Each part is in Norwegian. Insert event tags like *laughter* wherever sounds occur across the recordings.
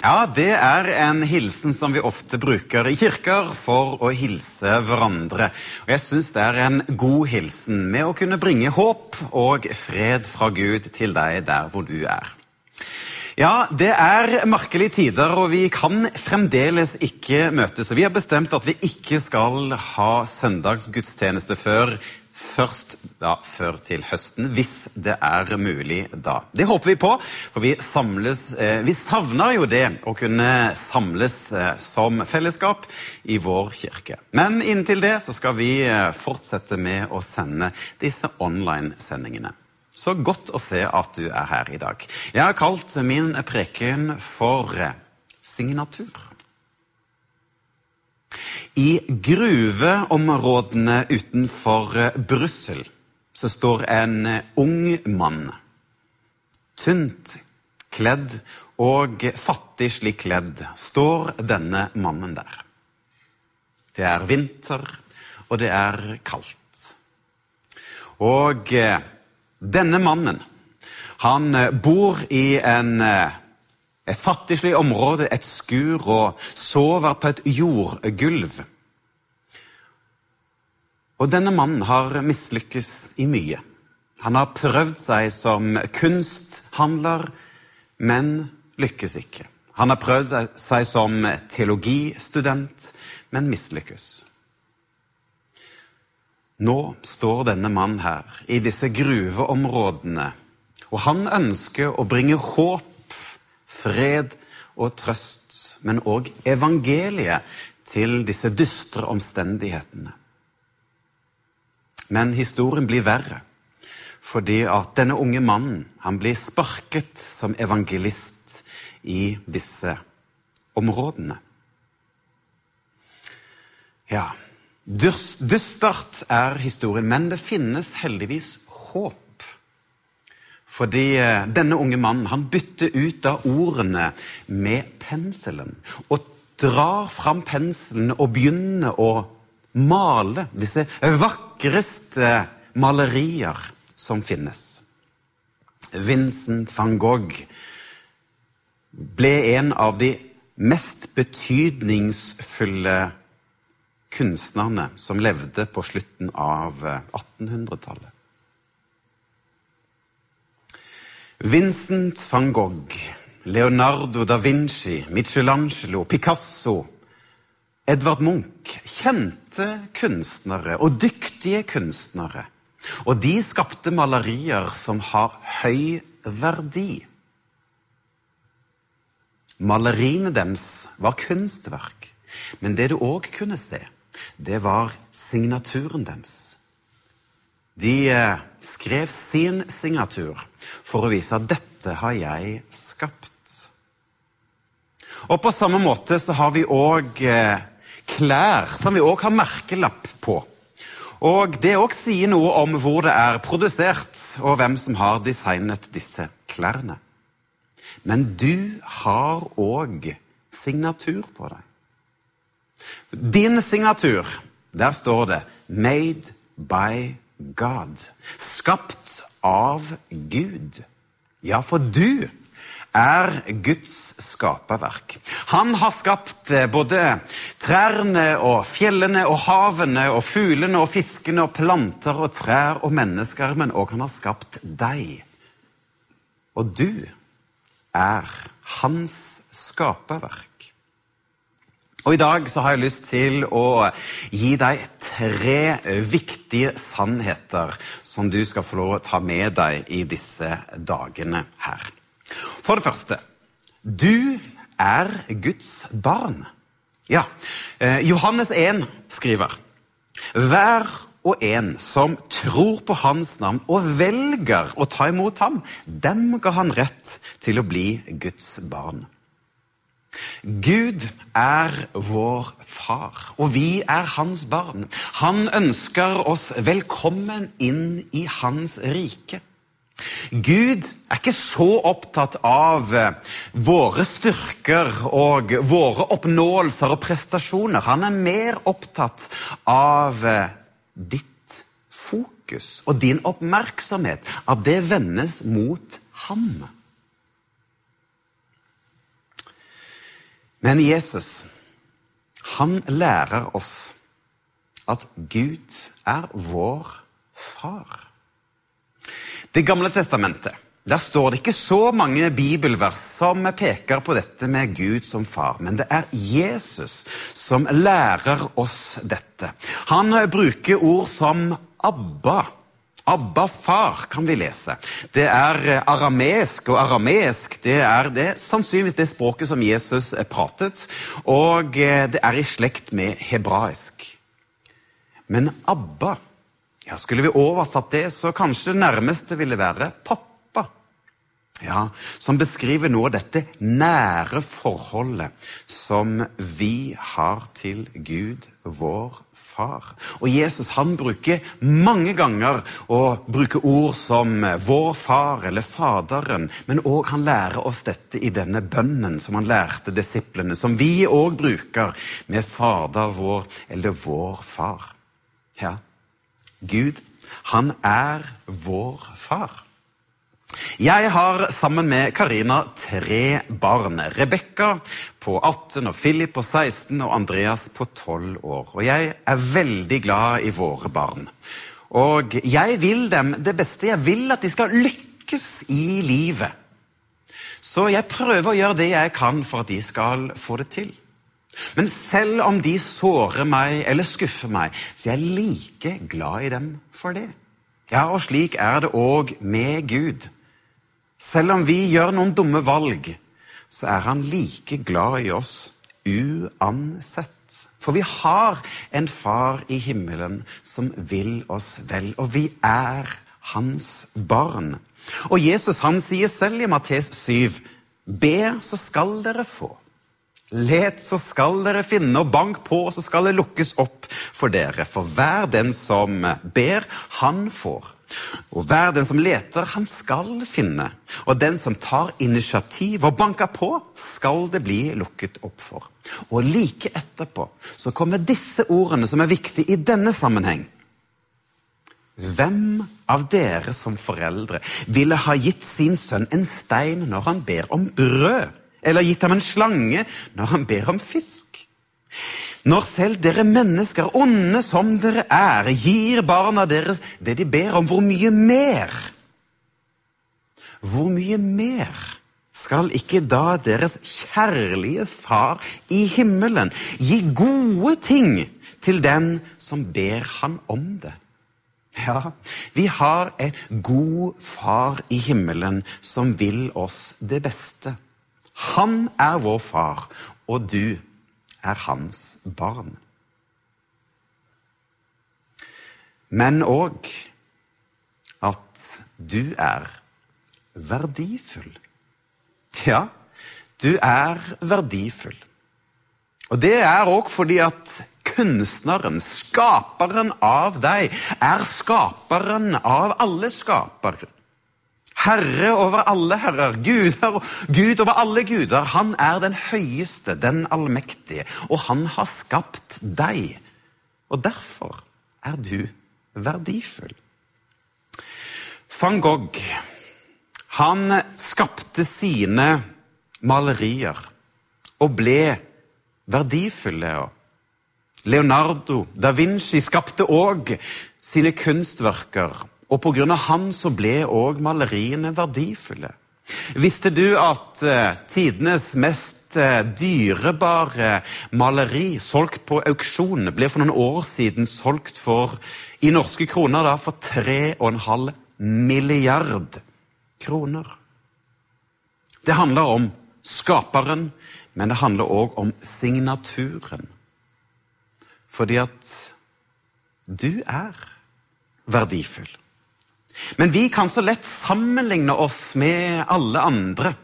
ja, det er en hilsen som vi ofte bruker i kirker for å hilse hverandre. Og jeg syns det er en god hilsen med å kunne bringe håp og fred fra Gud til deg der hvor du er. Ja, det er merkelige tider, og vi kan fremdeles ikke møtes. Og vi har bestemt at vi ikke skal ha søndagsgudstjeneste før først da, før til høsten, hvis det er mulig da. Det håper vi på, for vi samles eh, Vi savner jo det å kunne samles eh, som fellesskap i vår kirke. Men inntil det så skal vi eh, fortsette med å sende disse online-sendingene. Så godt å se at du er her i dag. Jeg har kalt min preken for eh, signatur. I gruveområdene utenfor eh, Brussel så står en eh, ung mann. Tynt kledd og fattig slik kledd står denne mannen der. Det er vinter, og det er kaldt. Og eh, denne mannen, han bor i en et fattigslig område, et skur, og sover på et jordgulv. Og denne mannen har mislykkes i mye. Han har prøvd seg som kunsthandler, men lykkes ikke. Han har prøvd seg som teologistudent, men mislykkes. Nå står denne mannen her i disse gruveområdene, og han ønsker å bringe håp fred og trøst, men òg evangeliet til disse dystre omstendighetene. Men historien blir verre, fordi at denne unge mannen han blir sparket som evangelist i disse områdene. Ja, dystert er historien, men det finnes heldigvis håp. Fordi eh, denne unge mannen han bytter ut av ordene med penselen. Og drar fram penselen og begynner å male disse vakreste malerier som finnes. Vincent van Gogh ble en av de mest betydningsfulle kunstnerne som levde på slutten av 1800-tallet. Eh, Vincent van Gogh, Leonardo da Vinci, Michelangelo, Picasso, Edvard Munch Kjente kunstnere og dyktige kunstnere. Og de skapte malerier som har høy verdi. Maleriene deres var kunstverk, men det du òg kunne se, det var signaturen deres. De eh, skrev sin signatur for å vise at 'dette har jeg skapt'. Og På samme måte så har vi òg klær som vi òg har merkelapp på. Og Det òg sier noe om hvor det er produsert, og hvem som har designet disse klærne. Men du har òg signatur på deg. Din signatur, der står det 'Made by God. Skapt av Gud. Ja, for du er Guds skaperverk. Han har skapt eh, både trærne og fjellene og havene og fuglene og fiskene og planter og trær og mennesker, men òg han har skapt deg. Og du er hans skaperverk. Og I dag så har jeg lyst til å gi deg tre viktige sannheter som du skal få lov å ta med deg i disse dagene her. For det første du er Guds barn. Ja, eh, Johannes 1 skriver Hver og en som tror på Hans navn og velger å ta imot ham, dem ga han rett til å bli Guds barn. Gud er vår far, og vi er hans barn. Han ønsker oss velkommen inn i hans rike. Gud er ikke så opptatt av våre styrker og våre oppnåelser og prestasjoner. Han er mer opptatt av ditt fokus og din oppmerksomhet. At det vendes mot ham. Men Jesus, han lærer oss at Gud er vår far. Det gamle testamentet der står det ikke så mange bibelvers som peker på dette med Gud som far, men det er Jesus som lærer oss dette. Han bruker ord som Abba Abba far kan vi lese. Det er aramesk, og aramesk det er det, sannsynligvis det språket som Jesus pratet. Og det er i slekt med hebraisk. Men Abba ja, Skulle vi oversatt det, så kanskje det nærmeste ville være pappa ja, som beskriver noe av dette nære forholdet som vi har til Gud, vår far. Og Jesus han bruker mange ganger å bruke ord som vår far eller Faderen, men òg han lærer oss dette i denne bønnen som han lærte disiplene, som vi òg bruker med Fader vår eller vår far. Ja, Gud, han er vår far. Jeg har sammen med Karina tre barn. Rebekka på 18, og Philip på 16 og Andreas på 12 år. Og jeg er veldig glad i våre barn. Og jeg vil dem det beste. Jeg vil at de skal lykkes i livet. Så jeg prøver å gjøre det jeg kan for at de skal få det til. Men selv om de sårer meg eller skuffer meg, så er jeg like glad i dem for det. Ja, og slik er det òg med Gud. Selv om vi gjør noen dumme valg, så er han like glad i oss uansett. For vi har en far i himmelen som vil oss vel, og vi er hans barn. Og Jesus han sier selv i Mattes 7.: Be, så skal dere få. Let, så skal dere finne, og bank på, så skal det lukkes opp for dere. For hver den som ber, han får. Og hver den som leter, han skal finne. Og den som tar initiativ og banker på, skal det bli lukket opp for. Og like etterpå så kommer disse ordene som er viktige i denne sammenheng. Hvem av dere som foreldre ville ha gitt sin sønn en stein når han ber om brød? Eller gitt ham en slange når han ber om fisk? Når selv dere mennesker, onde som dere er, gir barna deres det de ber om, hvor mye mer? Hvor mye mer skal ikke da deres kjærlige Far i himmelen gi gode ting til den som ber han om det? Ja, vi har en god far i himmelen som vil oss det beste. Han er vår far, og du er hans barn. Men òg at du er verdifull. Ja, du er verdifull. Og det er òg fordi at kunstneren, skaperen av deg, er skaperen av alle skapere. Herre over alle herrer, guder, Gud over alle guder. Han er den høyeste, den allmektige, og han har skapt deg. Og derfor er du verdifull. Van Gogh, han skapte sine malerier og ble verdifulle. Leonardo da Vinci skapte òg sine kunstverker og pga. han så ble òg maleriene verdifulle. Visste du at uh, tidenes mest uh, dyrebare maleri solgt på auksjon ble for noen år siden solgt for i norske kroner da, for 3,5 milliard kroner? Det handler om skaperen, men det handler òg om signaturen. Fordi at du er verdifull. Men vi kan så lett sammenligne oss med alle andre.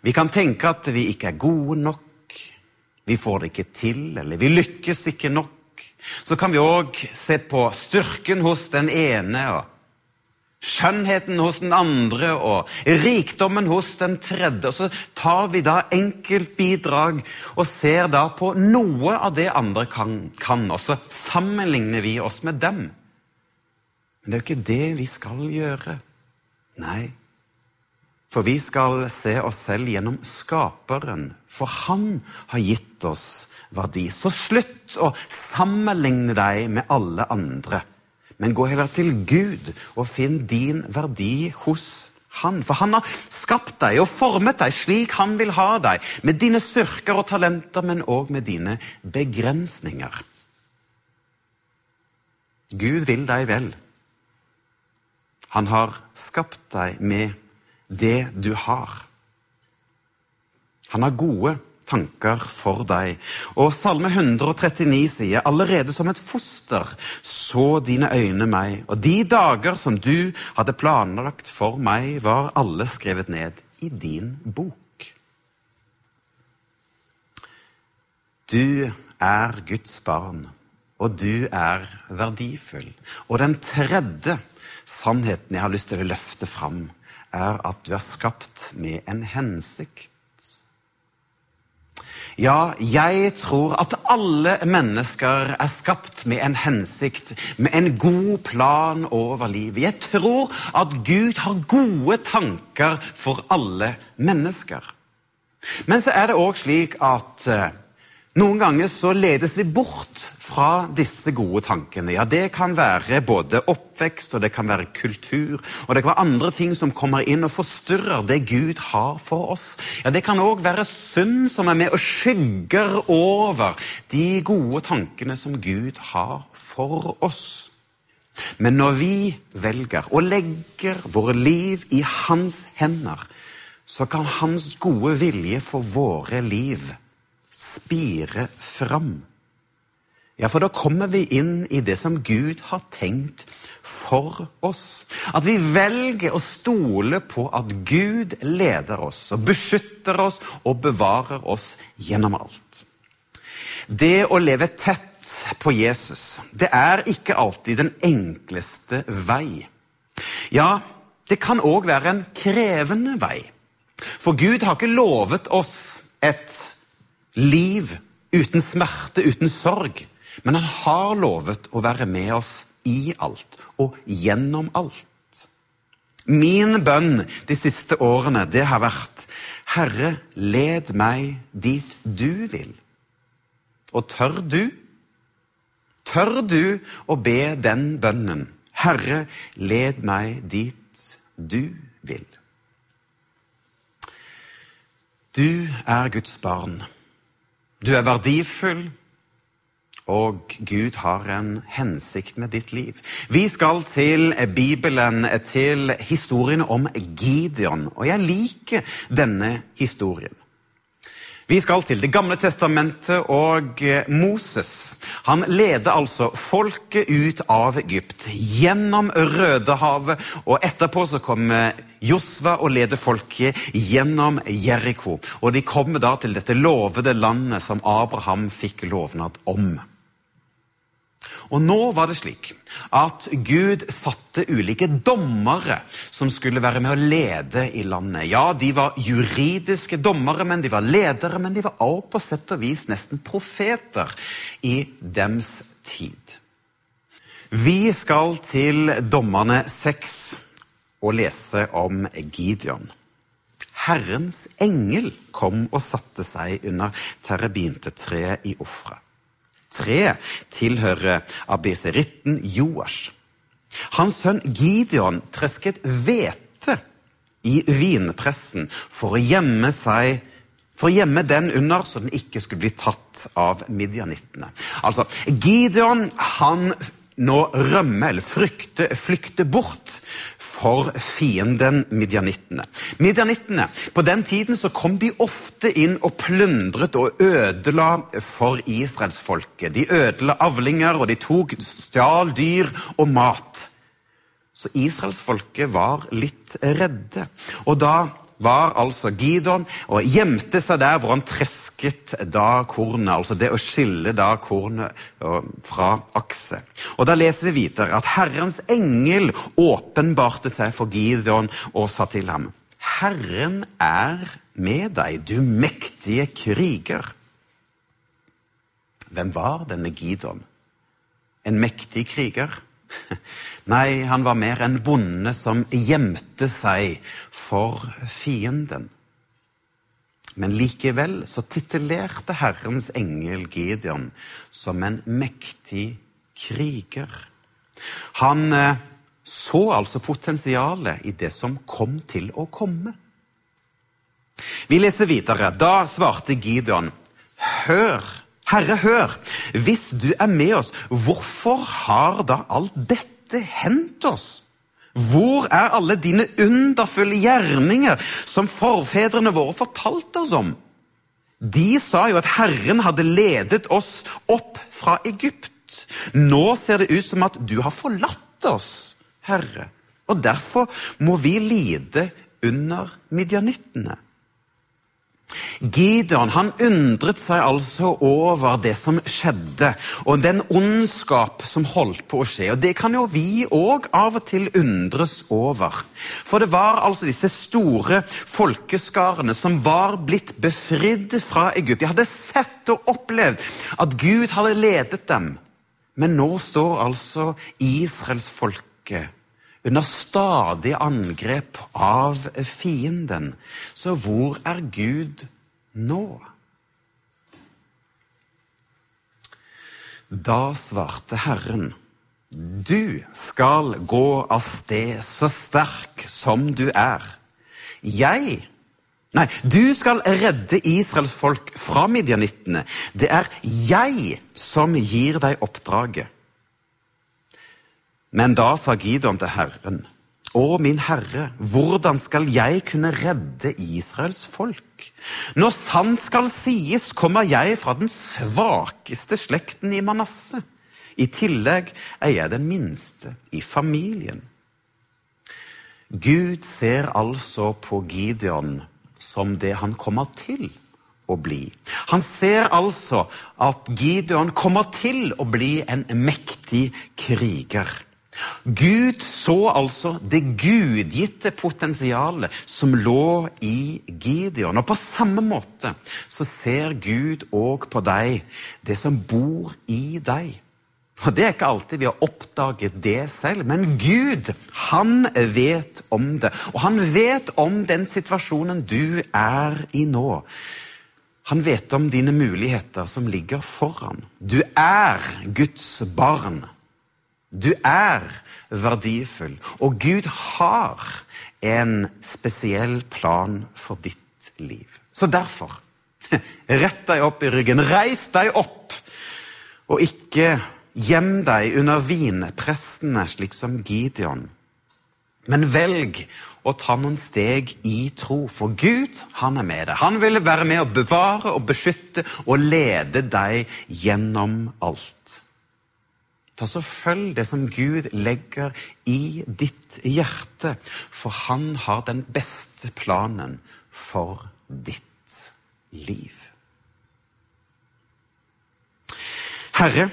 Vi kan tenke at vi ikke er gode nok, vi får det ikke til, eller vi lykkes ikke nok. Så kan vi òg se på styrken hos den ene, og skjønnheten hos den andre og rikdommen hos den tredje. Og så tar vi da enkeltbidrag og ser da på noe av det andre kan, kan og så sammenligner vi oss med dem. Men det er jo ikke det vi skal gjøre. Nei, for vi skal se oss selv gjennom Skaperen, for Han har gitt oss verdi. Så slutt å sammenligne deg med alle andre, men gå heller til Gud og finn din verdi hos Han. For Han har skapt deg og formet deg slik Han vil ha deg, med dine styrker og talenter, men òg med dine begrensninger. Gud vil deg vel. Han har skapt deg med det du har. Han har gode tanker for deg. Og Salme 139 sier allerede som et foster så dine øyne meg, og de dager som du hadde planlagt for meg, var alle skrevet ned i din bok. Du er Guds barn, og du er verdifull. Og den tredje sannheten jeg har lyst til å løfte fram, er at du er skapt med en hensikt. Ja, jeg tror at alle mennesker er skapt med en hensikt, med en god plan over livet. Jeg tror at Gud har gode tanker for alle mennesker. Men så er det òg slik at eh, noen ganger så ledes vi bort fra disse gode tankene. Ja, Det kan være både oppvekst, og det kan være kultur, og det kan være andre ting som kommer inn og forstyrrer det Gud har for oss. Ja, Det kan òg være synd som er med og skygger over de gode tankene som Gud har for oss. Men når vi velger og legger våre liv i Hans hender, så kan Hans gode vilje for våre liv spire fram. Ja, for da kommer vi inn i det som Gud har tenkt for oss. At vi velger å stole på at Gud leder oss og beskytter oss og bevarer oss gjennom alt. Det å leve tett på Jesus, det er ikke alltid den enkleste vei. Ja, det kan òg være en krevende vei. For Gud har ikke lovet oss et liv uten smerte, uten sorg. Men han har lovet å være med oss i alt og gjennom alt. Min bønn de siste årene det har vært Herre, led meg dit du vil. Og tør du? Tør du å be den bønnen? Herre, led meg dit du vil. Du er Guds barn. Du er verdifull, og Gud har en hensikt med ditt liv. Vi skal til Bibelen, til historien om Gideon. Og jeg liker denne historien. Vi skal til Det gamle testamentet og Moses. Han leder altså folket ut av Egypt, gjennom Rødehavet, og etterpå så kommer Josva og leder folket gjennom Jeriko. Og de kommer da til dette lovede landet som Abraham fikk lovnad om. Og nå var det slik at Gud satte ulike dommere som skulle være med å lede i landet. Ja, de var juridiske dommere, men de var ledere, men de var også på sett og vis nesten profeter i dems tid. Vi skal til Dommerne seks og lese om Gideon. Herrens engel kom og satte seg under terebintetreet i Ofra. Treet tilhører abeseritten Joash. Hans sønn Gideon tresket hvete i vinpressen for å gjemme seg for å gjemme den under, så den ikke skulle bli tatt av midjanittene. Altså, Gideon han nå rømmer, eller frykter, flykter bort for fienden midjanittene. Midjanittene, På den tiden så kom de ofte inn og plyndret og ødela for israelsfolket. De ødela avlinger, og de tok stjal dyr og mat. Så israelsfolket var litt redde. Og da var altså Gideon og gjemte seg der hvor han tresket da kornet. Altså det å skille da kornet fra akse. Og Da leser vi videre at Herrens engel åpenbarte seg for Gideon og sa til ham Herren er med deg, du mektige kriger. Hvem var denne Gideon? En mektig kriger? *laughs* Nei, han var mer en bonde som gjemte seg for fienden. Men likevel så titulerte Herrens engel Gideon som en mektig kriger. Han eh, så altså potensialet i det som kom til å komme. Vi leser videre. Da svarte Gideon, hør Herre, hør, hvis du er med oss, hvorfor har da alt dette hendt oss? Hvor er alle dine underfulle gjerninger som forfedrene våre fortalte oss om? De sa jo at Herren hadde ledet oss opp fra Egypt. Nå ser det ut som at du har forlatt oss, Herre, og derfor må vi lide under midjanittene. Gideon han undret seg altså over det som skjedde, og den ondskap som holdt på å skje. Og Det kan jo vi òg av og til undres over. For det var altså disse store folkeskarene som var blitt befridd fra Egypt. De hadde sett og opplevd at Gud hadde ledet dem. Men nå står altså israelsfolket under stadig angrep av fienden. Så hvor er Gud nå? Da svarte Herren, du skal gå av sted så sterk som du er. Jeg Nei, du skal redde Israels folk fra midjanittene. Det er jeg som gir deg oppdraget. Men da sa Gideon til Herren, Å, min Herre, hvordan skal jeg kunne redde Israels folk? Når sant skal sies, kommer jeg fra den svakeste slekten i Manasseh. I tillegg er jeg den minste i familien. Gud ser altså på Gideon som det han kommer til å bli. Han ser altså at Gideon kommer til å bli en mektig kriger. Gud så altså det gudgitte potensialet som lå i Gideon. Og på samme måte så ser Gud òg på deg, det som bor i deg. Og Det er ikke alltid vi har oppdaget det selv, men Gud han vet om det. Og han vet om den situasjonen du er i nå. Han vet om dine muligheter som ligger foran. Du er Guds barn. Du er verdifull, og Gud har en spesiell plan for ditt liv. Så derfor, *laughs* rett deg opp i ryggen, reis deg opp, og ikke gjem deg under vinprestene, slik som Gideon. Men velg å ta noen steg i tro, for Gud han er med deg. Han vil være med å bevare og beskytte og lede deg gjennom alt. Ta så Følg det som Gud legger i ditt hjerte, for han har den beste planen for ditt liv. Herre,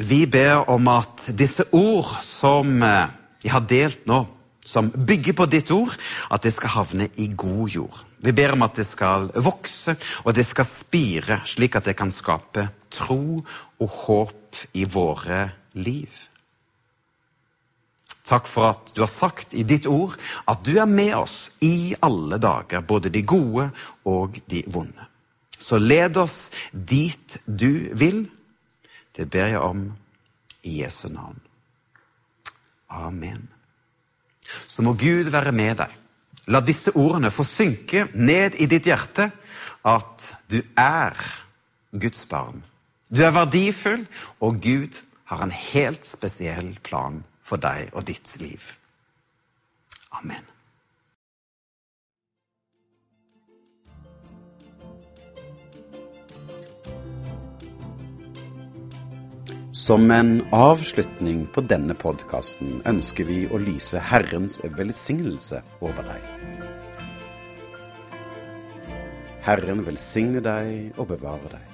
vi ber om at disse ord som jeg har delt nå, som bygger på ditt ord, at det skal havne i god jord. Vi ber om at det skal vokse, og det skal spire, slik at det kan skape tro og håp i våre liv. Takk for at du har sagt i ditt ord at du er med oss i alle dager, både de gode og de vonde. Så led oss dit du vil. Det ber jeg om i Jesu navn. Amen. Så må Gud være med deg. La disse ordene få synke ned i ditt hjerte at du er Guds barn. Du er verdifull, og Gud har en helt spesiell plan for deg og ditt liv. Amen. Som en avslutning på denne podkasten ønsker vi å lyse Herrens velsignelse over deg. Herren velsigne deg og bevare deg.